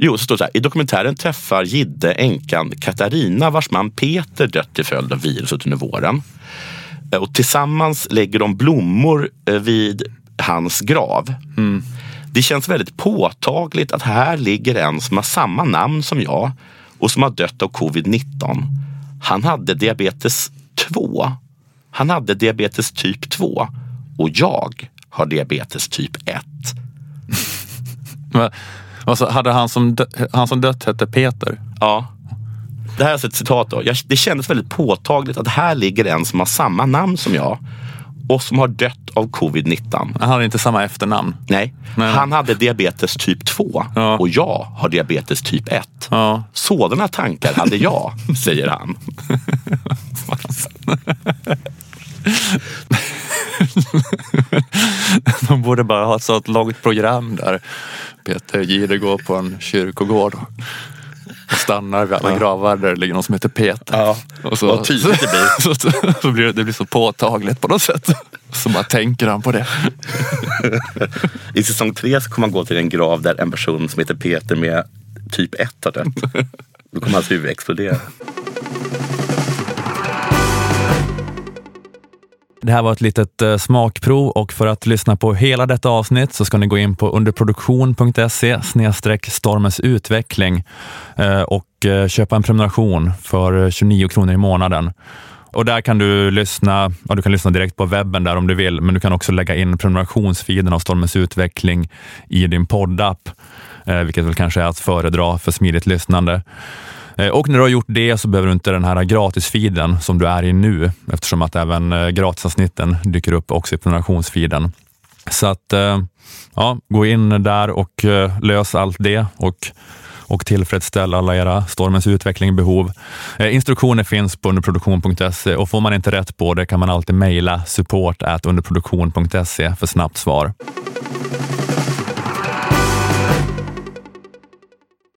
Jo, så står det så här, i dokumentären träffar Gidde änkan Katarina vars man Peter dött till följd av viruset under våren. Eh, Och tillsammans lägger de blommor eh, vid hans grav. Det känns väldigt påtagligt att här ligger en som har samma namn som jag och som har dött av covid-19. Han hade diabetes 2. Han hade diabetes typ 2 och jag har diabetes typ 1. Men, alltså, hade han som, dö- han som dött hette Peter? Ja. Det här är alltså ett citat. Då. Jag, det kändes väldigt påtagligt att här ligger en som har samma namn som jag och som har dött av covid-19. Han hade inte samma efternamn. Nej, Nej. han hade diabetes typ 2 Ja. och jag har diabetes typ 1. Ja. Sådana tankar hade jag, säger han. De borde bara ha ett sånt långt program där Peter Jihde går på en kyrkogård och och stannar vid alla gravar där det ligger någon som heter Peter. Ja. Och så, Vad tydligt det blir. Så, så, så blir det, det blir så påtagligt på något sätt. Så bara tänker han på det. I säsong tre så kommer han gå till en grav där en person som heter Peter med typ 1 har dött. Då kommer hans huvud explodera. Det här var ett litet eh, smakprov och för att lyssna på hela detta avsnitt så ska ni gå in på underproduktion.se stormens utveckling eh, och eh, köpa en prenumeration för 29 kronor i månaden. Och där kan du lyssna, ja, du kan lyssna direkt på webben där om du vill, men du kan också lägga in prenumerationsfiden av Stormens utveckling i din poddapp, vilket väl kanske är att föredra för smidigt lyssnande. Eh, och när du har gjort det så behöver du inte den här gratisfiden som du är i nu, eftersom att även eh, gratisavsnitten dyker upp också i prenumerationsfiden. Så att, eh, ja, gå in där och lös allt det och, och tillfredsställ alla era Stormens utveckling behov. Instruktioner finns på underproduktion.se och får man inte rätt på det kan man alltid mejla support underproduktion.se för snabbt svar.